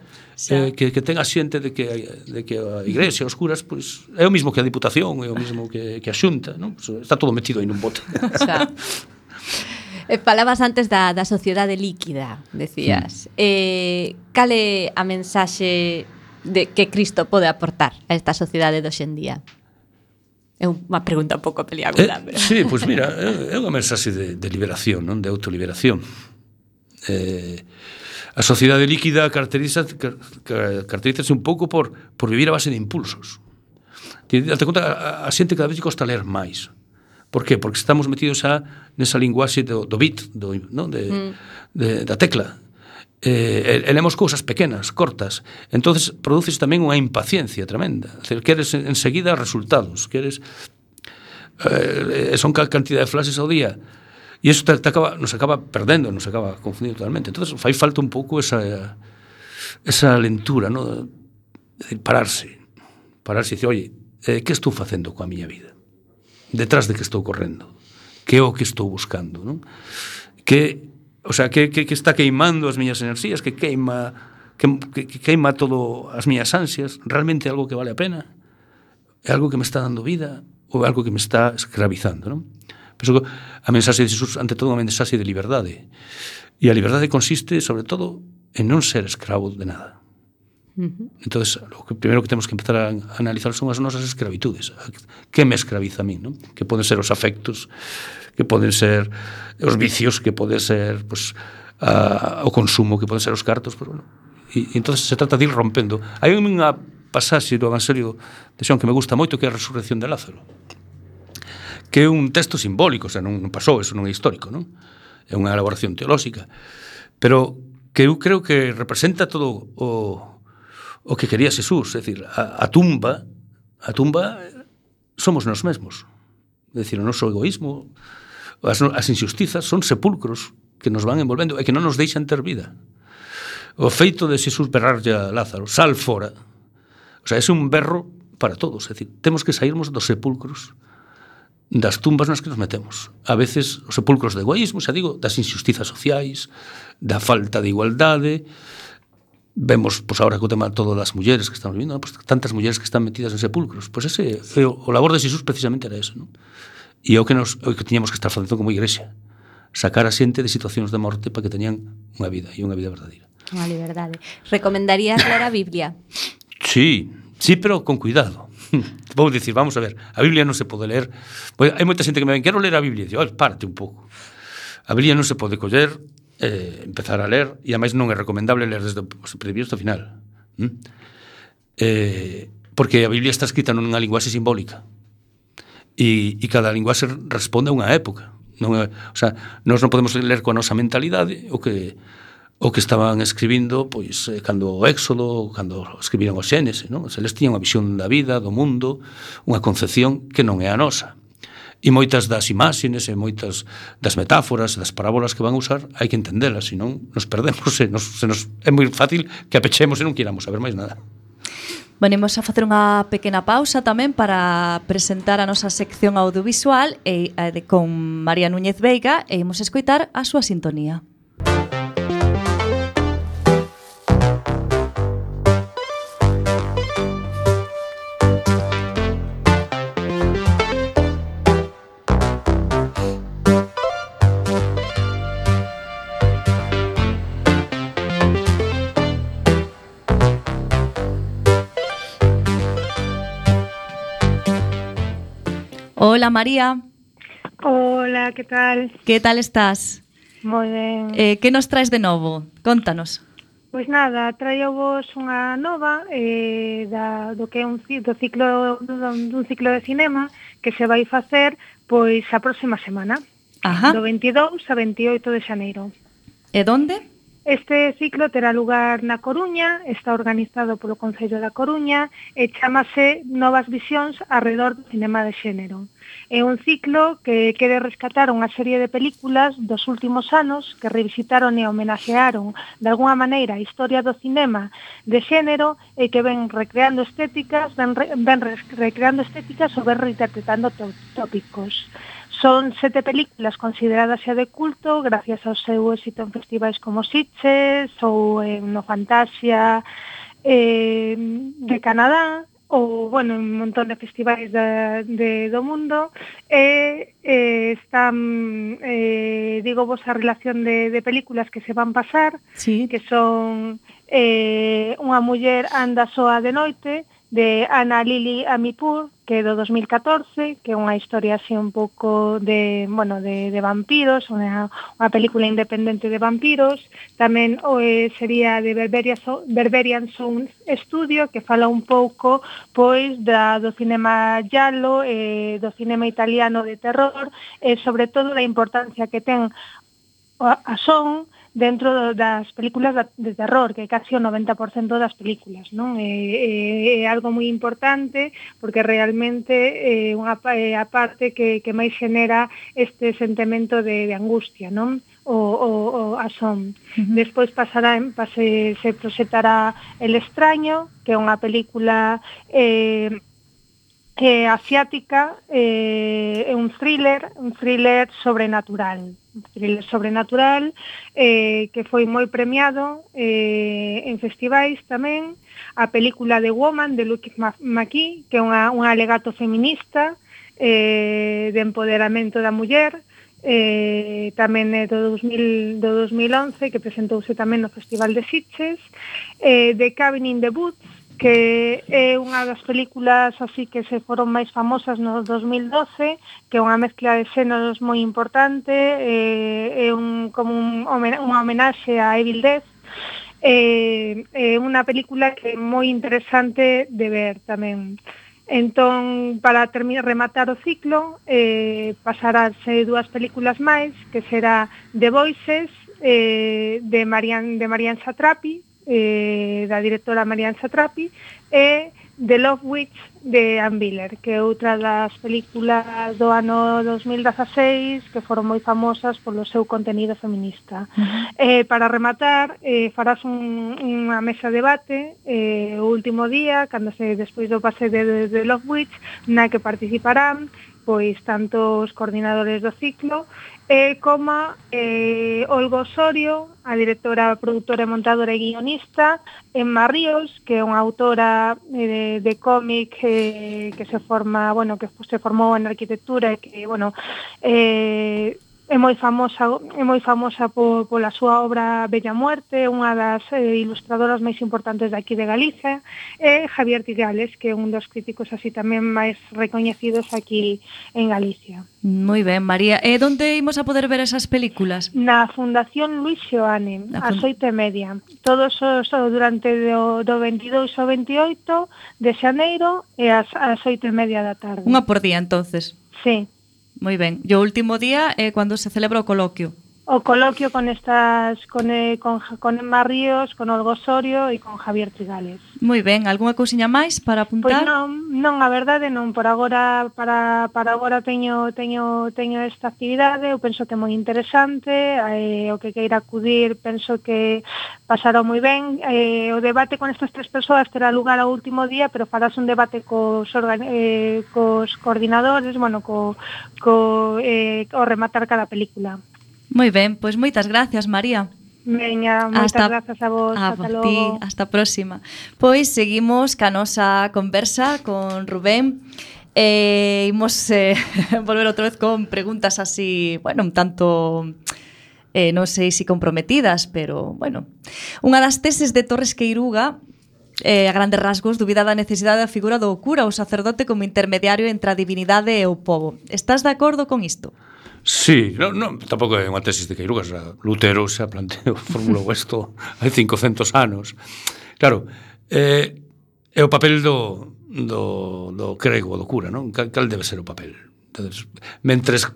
Speaker 4: eh, que, que ten a xente de que, de que a igrexa, os curas, pois, pues, é o mismo que a diputación, é o mismo que, que a xunta. Non? Pues, está todo metido aí nun bote. Xa.
Speaker 1: eh, falabas antes da, da sociedade líquida, decías. Mm. Eh, cale a mensaxe de que Cristo pode aportar a esta sociedade de hoxendía? día? É unha pregunta un pouco peliaguda.
Speaker 4: Eh, pero... Sí, pois pues mira, é unha mensaxe de, de liberación, non? de autoliberación. Eh, a sociedade líquida caracteriza, car, caracterízase un pouco por, por vivir a base de impulsos. Date conta, a, a xente cada vez costa ler máis. Por qué? Porque estamos metidos a, nesa linguaxe do, do bit, do, non? De, mm. de, da tecla eh, e lemos cousas pequenas, cortas. entonces produces tamén unha impaciencia tremenda. Decir, queres enseguida resultados, queres eh, son ca cantidad de flashes ao día. E iso te, te acaba, nos acaba perdendo, nos acaba confundindo totalmente. entonces fai falta un pouco esa esa lentura, no? De pararse. Pararse e dicir, "Oye, eh, que estou facendo coa miña vida? Detrás de que estou correndo? Que é o que estou buscando, non? Que o sea, que, que, que está queimando as miñas enerxías, que queima que, que, que queima todo as miñas ansias, realmente algo que vale a pena, é algo que me está dando vida ou algo que me está escravizando, non? Penso que a mensaxe de Jesús, ante todo, é unha mensaxe de liberdade. E a liberdade consiste, sobre todo, en non ser escravo de nada. Uh -huh. Entonces, lo que primeiro que temos que empezar a analizar son as nosas escravitudes. Que me escraviza a mí, non? Que poden ser os afectos, que poden ser os vicios, que pode ser pues, a, o consumo, que poden ser os cartos, pero bueno. E, e entonces se trata de ir rompendo. Hai unha pasaxe do Evangelio de Xón que me gusta moito que é a resurrección de Lázaro. Que é un texto simbólico, xa non, non pasou, eso non é histórico, non? É unha elaboración teolóxica, pero que eu creo que representa todo o o que quería Xesús, é dicir, a, a tumba, a tumba somos nós mesmos. É dicir, o noso egoísmo, as, as injustizas son sepulcros que nos van envolvendo e que non nos deixan ter vida. O feito de Xesús berrarlle a Lázaro, sal fora. O sea, é un berro para todos, é dicir, temos que sairmos dos sepulcros das tumbas nas que nos metemos. A veces os sepulcros de egoísmo, xa digo, das injustizas sociais, da falta de igualdade, vemos pois agora que o tema todo das mulleres que estamos vindo, pois, tantas mulleres que están metidas en sepulcros, pois ese o, o labor de Xesús precisamente era eso, non? E o que nos o que tiñamos que estar facendo como igrexa, sacar a xente de situacións de morte para que teñan unha vida e unha vida verdadeira.
Speaker 1: Unha liberdade. Recomendarías ler a Biblia?
Speaker 4: sí, sí, pero con cuidado. Vou dicir, vamos a ver, a Biblia non se pode ler. Pois, hai moita xente que me ven, quero ler a Biblia. Digo, párate un pouco. A Biblia non se pode coller eh, empezar a ler, e ademais non é recomendable ler desde o previo ao final. ¿Mm? Eh, porque a Biblia está escrita nunha linguaxe simbólica. E, e cada linguaxe responde a unha época. Non é, o sea, nós non podemos ler coa nosa mentalidade o que o que estaban escribindo pois eh, cando o Éxodo, cando escribiron o Xénese, non? Se les tiñan unha visión da vida, do mundo, unha concepción que non é a nosa. E moitas das imaxines e moitas das metáforas das parábolas que van a usar hai que entendelas, senón nos perdemos e nos, se nos, é moi fácil que apechemos e non quiramos saber máis nada.
Speaker 3: Venimos a facer unha pequena pausa tamén para presentar a nosa sección audiovisual e, eh, e, con María Núñez Veiga e imos escoitar a súa sintonía. Música Hola María.
Speaker 5: Hola, ¿qué tal?
Speaker 3: ¿Qué tal estás?
Speaker 5: Moi ben.
Speaker 3: Eh, que nos traes de novo? Contanos.
Speaker 5: Pois nada, traio vos unha nova eh, da, do que é un, do ciclo, dun, dun ciclo de cinema que se vai facer pois a próxima semana.
Speaker 3: Ajá.
Speaker 5: Do 22 a 28 de xaneiro.
Speaker 3: E donde?
Speaker 5: Este ciclo terá lugar na Coruña, está organizado polo Concello da Coruña e chamase Novas Visións arredor do cinema de xénero. Uh É un ciclo que quere rescatar unha serie de películas dos últimos anos que revisitaron e homenaxearon de alguna maneira a historia do cinema de xénero e que ven recreando estéticas, ven, re, ven recreando estéticas ou ven reinterpretando tópicos. Son sete películas consideradas xa de culto gracias ao seu éxito en festivais como Sitges ou en No Fantasia eh, de Canadá ou, bueno, un montón de festivais de, de, do mundo, e eh, está, eh, digo vos, a relación de, de películas que se van pasar,
Speaker 3: sí.
Speaker 5: que son eh, Unha muller anda soa de noite, de Ana Lili Amipur, que é do 2014, que é unha historia así un pouco de, bueno, de, de vampiros, unha, unha película independente de vampiros. Tamén o, eh, sería de Berberia Berberian Sound Studio, que fala un pouco pois da, do cinema giallo, eh, do cinema italiano de terror, e eh, sobre todo da importancia que ten a, a son, dentro das películas de terror, que é casi o 90% das películas, non? É, é, é algo moi importante porque realmente é unha é eh, a parte que que máis genera este sentimento de de angustia, non? o, o, o a son. Uh -huh. Despois pasará pase, se proxectará El extraño, que é unha película eh, eh asiática, eh, é un thriller, un thriller sobrenatural thriller sobrenatural eh, que foi moi premiado eh, en festivais tamén. A película The Woman de Luke McKee que é unha, un alegato feminista eh, de empoderamento da muller eh, tamén é do, 2000, do 2011 que presentouse tamén no Festival de Sitges. Eh, The Cabin in the Woods que é unha das películas así que se foron máis famosas no 2012, que é unha mezcla de xéneros moi importante, eh, é un, como un, unha homenaxe a Evil Death, eh, é eh, eh, unha película que é moi interesante de ver tamén. Entón, para terminar, rematar o ciclo, eh, pasarase dúas películas máis, que será The Voices, eh, de Marian, de Marian Satrapi, eh, da directora Marian Satrapi e The Love Witch de Ann Miller, que é outra das películas do ano 2016 que foron moi famosas polo seu contenido feminista. Uh -huh. Eh, para rematar, eh, farás un, unha mesa de debate eh, o último día, cando se despois do pase de The Love Witch, na que participarán pois tanto os coordinadores do ciclo eh, como eh, Olgo Osorio, a directora, produtora, montadora e guionista, Emma Ríos, que é unha autora eh, de, de cómic eh, que se forma, bueno, que se formou en arquitectura e que, bueno, eh, é moi famosa é moi famosa por, pola súa obra Bella Muerte, unha das eh, ilustradoras máis importantes de aquí de Galicia, e Javier Tigales, que é un dos críticos así tamén máis recoñecidos aquí en Galicia.
Speaker 3: Moi ben, María. E onde imos a poder ver esas películas?
Speaker 5: Na Fundación Luis Xoane, a Xoite e media. Todos os, durante do, do 22 ao 28 de xaneiro e ás oito e media da tarde.
Speaker 3: Unha por día, entonces.
Speaker 5: Sí.
Speaker 3: Muy bien. Yo último día eh, cuando se celebra o coloquio.
Speaker 5: o coloquio con estas con, eh, con, con Emma Ríos, con Olgo Osorio e con Javier Trigales.
Speaker 3: Moi ben, algunha cousiña máis para pois apuntar?
Speaker 5: Pois non, non, a verdade non, por agora para, para agora teño teño teño esta actividade, eu penso que é moi interesante, eh, o que queira acudir, penso que pasará moi ben. Eh, o debate con estas tres persoas terá lugar ao último día, pero farás un debate cos, eh, cos coordinadores, bueno, co, co, eh, o rematar cada película.
Speaker 3: Moi ben, pois moitas gracias, María.
Speaker 5: Veña, moitas hasta, grazas a vos,
Speaker 3: a
Speaker 5: hasta
Speaker 3: vos ti, hasta a próxima. Pois seguimos ca nosa conversa con Rubén. E eh, imos eh, volver outra vez con preguntas así, bueno, un tanto eh, non sei se si comprometidas, pero, bueno. Unha das teses de Torres Queiruga eh, a grandes rasgos, dubida da necesidade da figura do cura ou sacerdote como intermediario entre a divinidade e o povo. Estás de acordo con isto?
Speaker 4: Sí, no, no, tampouco é unha tesis de Queirugas, Lutero xa planteou, formulou isto hai 500 anos. Claro, eh, é o papel do, do, do crego, do cura, non? Cal, cal debe ser o papel? Entonces, mentres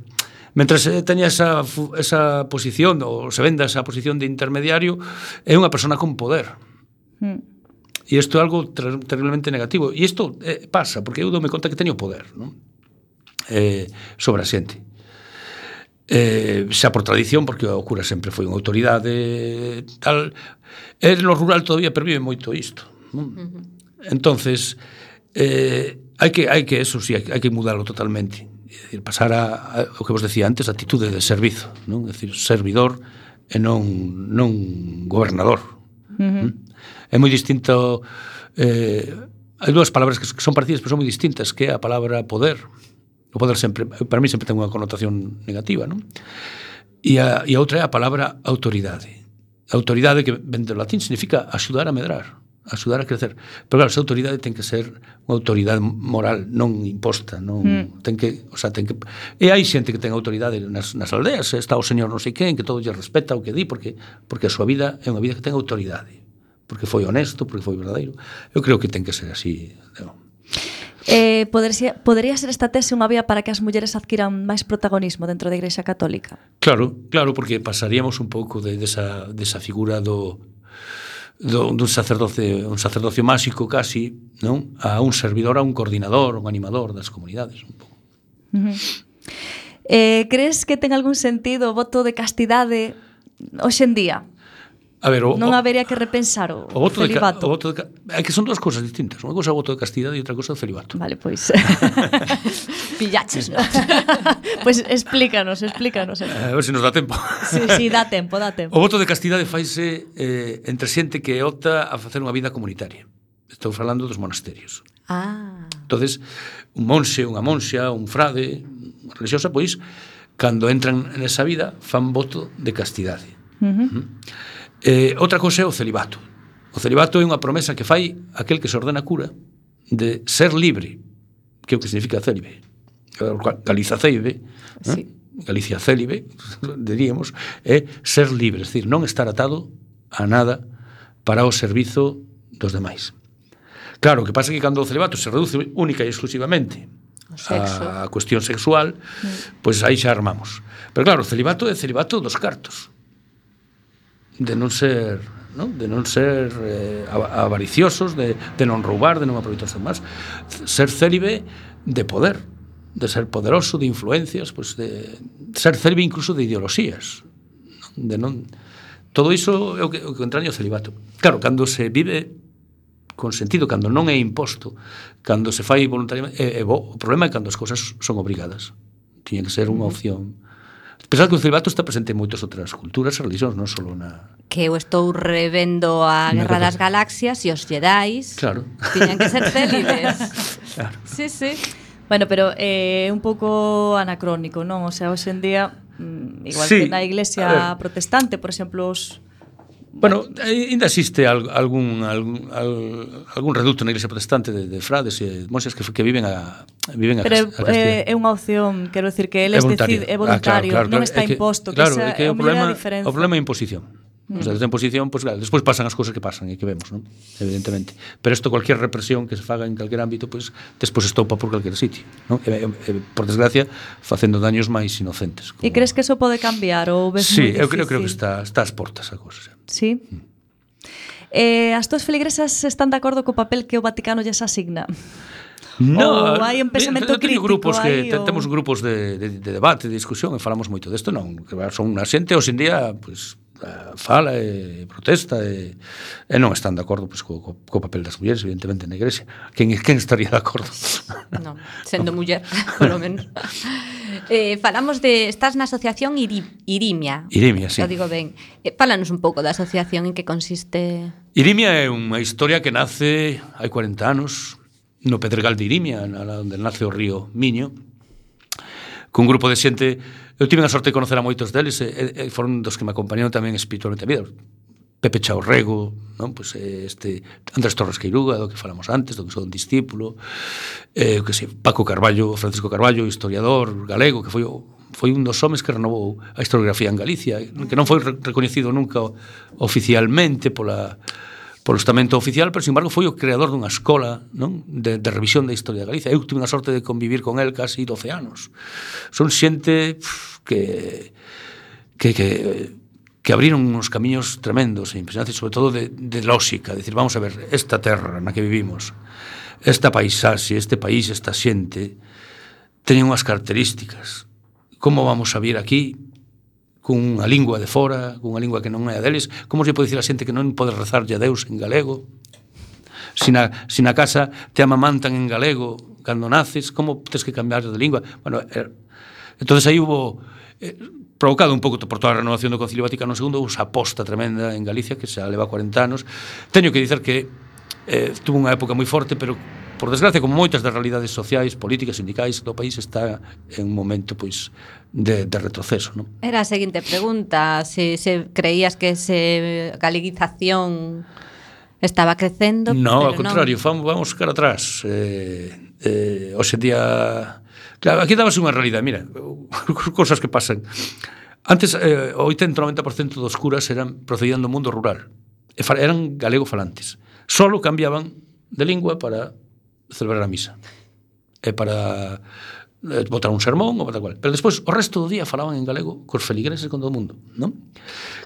Speaker 4: mentres teña esa, esa posición ou se venda esa posición de intermediario é unha persona con poder mm. e isto é algo ter, terriblemente negativo e isto eh, pasa porque eu dome conta que teño poder non? Eh, sobre a xente eh, xa por tradición, porque o cura sempre foi unha autoridade tal, e no rural todavía pervive moito isto. Non? Uh -huh. Entonces, eh, hai que hai que eso sí, hai, hai que mudarlo totalmente. É dicir, pasar a, a o que vos decía antes, a actitude de servizo, non? É dicir, servidor e non non gobernador. Uh -huh. Mm? É moi distinto eh, hai dúas palabras que son parecidas, pero son moi distintas, que é a palabra poder. Uh O poder sempre, para mí sempre ten unha connotación negativa, non? E a, e a outra é a palabra autoridade. Autoridade que ven do latín significa axudar a medrar, axudar a crecer. Pero claro, esa autoridade ten que ser unha autoridade moral, non imposta, non mm. ten que, o sea, ten que e hai xente que ten autoridade nas, nas aldeas, está o señor non sei quen que todo lle respeta o que di porque porque a súa vida é unha vida que ten autoridade, porque foi honesto, porque foi verdadeiro. Eu creo que ten que ser así, non?
Speaker 3: Eh, podería, podería ser esta tese unha vía para que as mulleres adquiran máis protagonismo dentro da Igrexa Católica?
Speaker 4: Claro, claro, porque pasaríamos un pouco de, desa, desa figura do, do dun sacerdote, un sacerdocio máxico casi, non? A un servidor, a un coordinador, un animador das comunidades, un pouco.
Speaker 3: Uh -huh. eh, crees que ten algún sentido o voto de castidade hoxe en día?
Speaker 4: A ver, o,
Speaker 3: non habería que repensar o, o voto celibato.
Speaker 4: De, o voto de, é que son dúas cousas distintas. Unha cousa é o voto de castidade e outra cousa é o celibato.
Speaker 3: Vale, pois. Pillaches, non? pois pues explícanos, explícanos. Eh,
Speaker 4: a ver se si nos dá tempo.
Speaker 3: sí, sí, dá tempo, dá tempo.
Speaker 4: O voto de castidade faise eh, entre xente que opta a facer unha vida comunitaria. Estou falando dos monasterios.
Speaker 3: Ah.
Speaker 4: Entonces, un monxe, unha monxa, un frade, unha religiosa, pois, cando entran nesa vida, fan voto de castidade. Uh -huh. Uh -huh Eh, outra cousa é o celibato. O celibato é unha promesa que fai aquel que se ordena cura de ser libre, que é o que significa célibe. Galiza célibe, eh, sí. eh? Galicia célibe, diríamos, é ser libre, é dicir, non estar atado a nada para o servizo dos demais. Claro, o que pasa é que cando o celibato se reduce única e exclusivamente
Speaker 1: a,
Speaker 4: a cuestión sexual, mm. pois aí xa armamos. Pero claro, o celibato é celibato dos cartos de non ser non? de non ser eh, avariciosos, de, de non roubar, de non aproveitarse máis. Ser célibe de poder, de ser poderoso, de influencias, pues de ser célibe incluso de ideoloxías. De non... Todo iso é o que, o que entraña o celibato. Claro, cando se vive con sentido, cando non é imposto, cando se fai voluntariamente, é, é bo. O problema é cando as cousas son obrigadas. Tiña que ser unha opción Pensad que o celibato está presente en moitas outras culturas e religións, non só na...
Speaker 1: Que eu estou revendo a Guerra das Galaxias e os Jedi
Speaker 4: claro.
Speaker 1: tiñan que ser célibes.
Speaker 4: claro.
Speaker 1: Sí, sí.
Speaker 3: Bueno, pero é eh, un pouco anacrónico, non? O sea, hoxe en día, mm, igual
Speaker 4: sí.
Speaker 3: que na iglesia protestante, por exemplo, os
Speaker 4: Bueno, eh, ainda existe algún, algún, algún reducto na Iglesia Protestante de, de frades e monxas que, que viven a viven a
Speaker 3: Pero
Speaker 4: a eh,
Speaker 3: é unha opción, quero decir que eles é
Speaker 4: voluntario,
Speaker 3: decide, é voluntario
Speaker 4: ah, claro, claro,
Speaker 3: non está
Speaker 4: é que,
Speaker 3: imposto,
Speaker 4: claro, que,
Speaker 3: esa,
Speaker 4: é que o, problema, o problema é imposición. Mm. Os O sea, desde a posición, pues claro, despois pasan as cousas que pasan e que vemos, non? Evidentemente. Pero isto cualquier represión que se faga en calquer ámbito, pois pues, despois estopa por calquer sitio, non? E, e, por desgracia, facendo daños máis inocentes. Como...
Speaker 3: E crees que eso pode cambiar ou ves
Speaker 4: Sí, eu creo, creo que está está ás portas a cousa.
Speaker 3: Sí. Mm. Eh, as túas feligresas están de acordo co papel que o Vaticano lles asigna? No, ou hai un pensamento crítico
Speaker 4: grupos que
Speaker 3: aí, ou...
Speaker 4: temos grupos de, de, de debate, de discusión e falamos moito desto, non, que son unha xente hoxe en día, pois pues, Eh, fala e protesta e, e non están de acordo pois, co, co, co papel das mulleres, evidentemente, na igrexa. Quen, quen estaría de acordo?
Speaker 1: Non, sendo no. muller, polo menos. eh, falamos de... Estás na asociación Iri, Irimia.
Speaker 4: Irimia, sí.
Speaker 1: Eu digo ben. Eh, falanos un pouco da asociación en que consiste...
Speaker 4: Irimia é unha historia que nace hai 40 anos no Pedregal de Irimia, onde nace o río Miño, cun grupo de xente Eu tive a sorte de conocer a moitos deles e, e foron dos que me acompañaron tamén espiritualmente a vida. Pepe Chaurrego, non? Pois este Andrés Torres Queiruga, do que falamos antes, do que son discípulo, eh, que sei, Paco Carballo, Francisco Carballo, historiador galego, que foi o foi un dos homes que renovou a historiografía en Galicia, que non foi recoñecido nunca oficialmente pola polo estamento oficial, pero, sin embargo, foi o creador dunha escola non? De, de revisión da historia de Galicia. Eu tive a sorte de convivir con el casi 12 anos. Son xente pff, que, que, que que abriron uns camiños tremendos e impresionantes, sobre todo de, de lógica, decir, vamos a ver, esta terra na que vivimos, esta paisaxe, este país, esta xente, teñen unhas características. Como vamos a vir aquí cunha lingua de fora, cunha lingua que non é a deles, como se pode dicir a xente que non pode rezarlle a Deus en galego? Se si na, se si na casa te amamantan en galego cando naces, como tens que cambiar de lingua? Bueno, eh, entonces aí hubo eh, provocado un pouco por toda a renovación do Concilio Vaticano II, usa aposta tremenda en Galicia que xa leva 40 anos. Teño que dicer que eh, tuvo unha época moi forte, pero por desgracia, como moitas das realidades sociais, políticas, sindicais do país está en un momento pois de, de retroceso, non?
Speaker 1: Era a seguinte pregunta, se, se creías que se galeguización estaba crecendo,
Speaker 4: No, ao contrario, non. vamos, vamos cara atrás. Eh, eh, hoxe día Claro, aquí dábase unha realidade, mira, cousas que pasan. Antes, eh, o 80-90% dos curas eran procedían do mundo rural. E eran galego falantes. Solo cambiaban de lingua para celebrar a misa. E para eh, botar un sermón ou tal cual. Pero despois o resto do día falaban en galego cos feligreses con todo o mundo, non?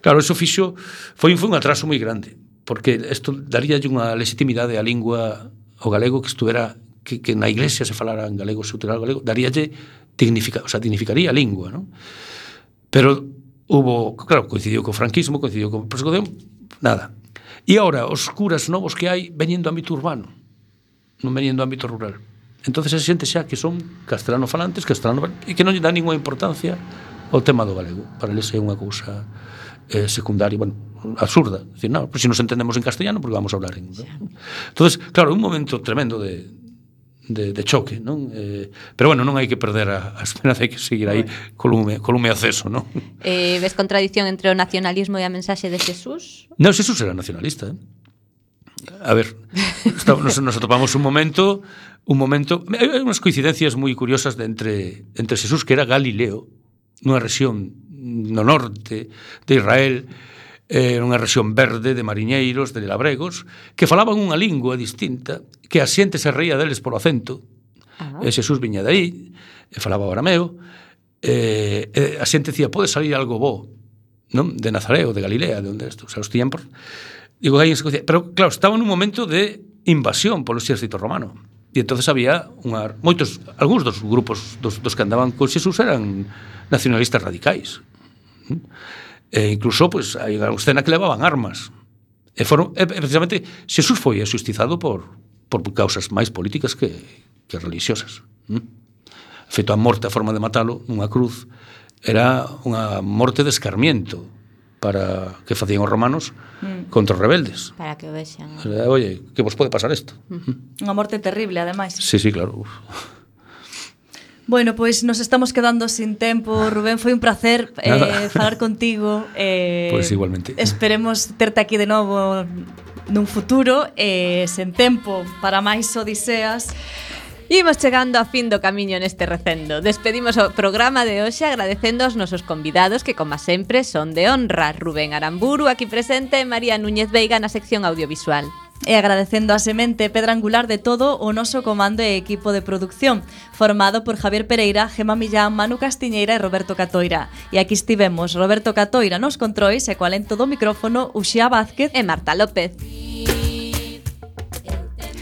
Speaker 4: Claro, eso fixo foi, foi un atraso moi grande, porque isto daría unha legitimidade á lingua o galego que estuvera que, que na iglesia se falara en galego, se utilizara galego, daríalle dignifica, o sea, dignificaría a lingua, non? Pero hubo, claro, coincidiu co franquismo, coincidiu co persecución, nada. E agora, os curas novos que hai veñendo do ámbito urbano non venían do ámbito rural. Entonces esa xente xa que son castelano falantes, castelano e que non lle dá ninguna importancia ao tema do galego. Para eles é unha cousa eh, secundaria, bueno, absurda. Dicir, non, pues, se si nos entendemos en castellano, porque vamos a hablar en... ¿no? Entonces, claro, un momento tremendo de, de, de choque, non? Eh, pero bueno, non hai que perder a, a esperanza, hai que seguir aí colume, colume aceso, non?
Speaker 1: Eh, ves contradición entre o nacionalismo e a mensaxe de Xesús?
Speaker 4: Non, Xesús era nacionalista, eh? A ver, nos, nos atopamos un momento, un momento, hai unhas coincidencias moi curiosas de entre entre Jesús, que era Galileo, nunha rexión no norte de Israel, eh, unha rexión verde de mariñeiros, de labregos, que falaban unha lingua distinta, que a xente se reía deles polo acento. Ah. E Xesús viña de aí, e falaba o arameo, eh, e a xente dicía, pode salir algo bo, non? de Nazareo, de Galilea, de onde isto, o sea, os tiempos. Digo aí en Escocia. Pero, claro, estaba nun momento de invasión polo exército romano. E entonces había unha, moitos, algúns dos grupos dos, dos que andaban con Xesús eran nacionalistas radicais. E incluso, pues, hai unha escena que levaban armas. E foron, e, precisamente, Xesús foi asustizado por, por causas máis políticas que, que religiosas. Feito a morte, a forma de matalo nunha cruz, era unha morte de escarmiento para que facían os romanos mm. contra os rebeldes.
Speaker 1: Para que o vexan.
Speaker 4: Oye, que vos pode pasar isto? Mm.
Speaker 3: Unha morte terrible, ademais.
Speaker 4: Sí, sí, claro. Uf.
Speaker 3: Bueno, pois nos estamos quedando sin tempo, Rubén, foi un placer eh, falar contigo.
Speaker 4: Eh, pois pues igualmente.
Speaker 3: Esperemos terte aquí de novo nun futuro, eh, sen tempo para máis odiseas.
Speaker 1: Imos chegando a fin do camiño neste recendo. Despedimos o programa de hoxe agradecendo aos nosos convidados que, como sempre, son de honra. Rubén Aramburu, aquí presente, e María Núñez Veiga na sección audiovisual.
Speaker 3: E agradecendo a semente pedra angular de todo o noso comando e equipo de producción, formado por Javier Pereira, Gema Millán, Manu Castiñeira e Roberto Catoira. E aquí estivemos Roberto Catoira nos controis e coalento do micrófono Uxía Vázquez
Speaker 1: e Marta López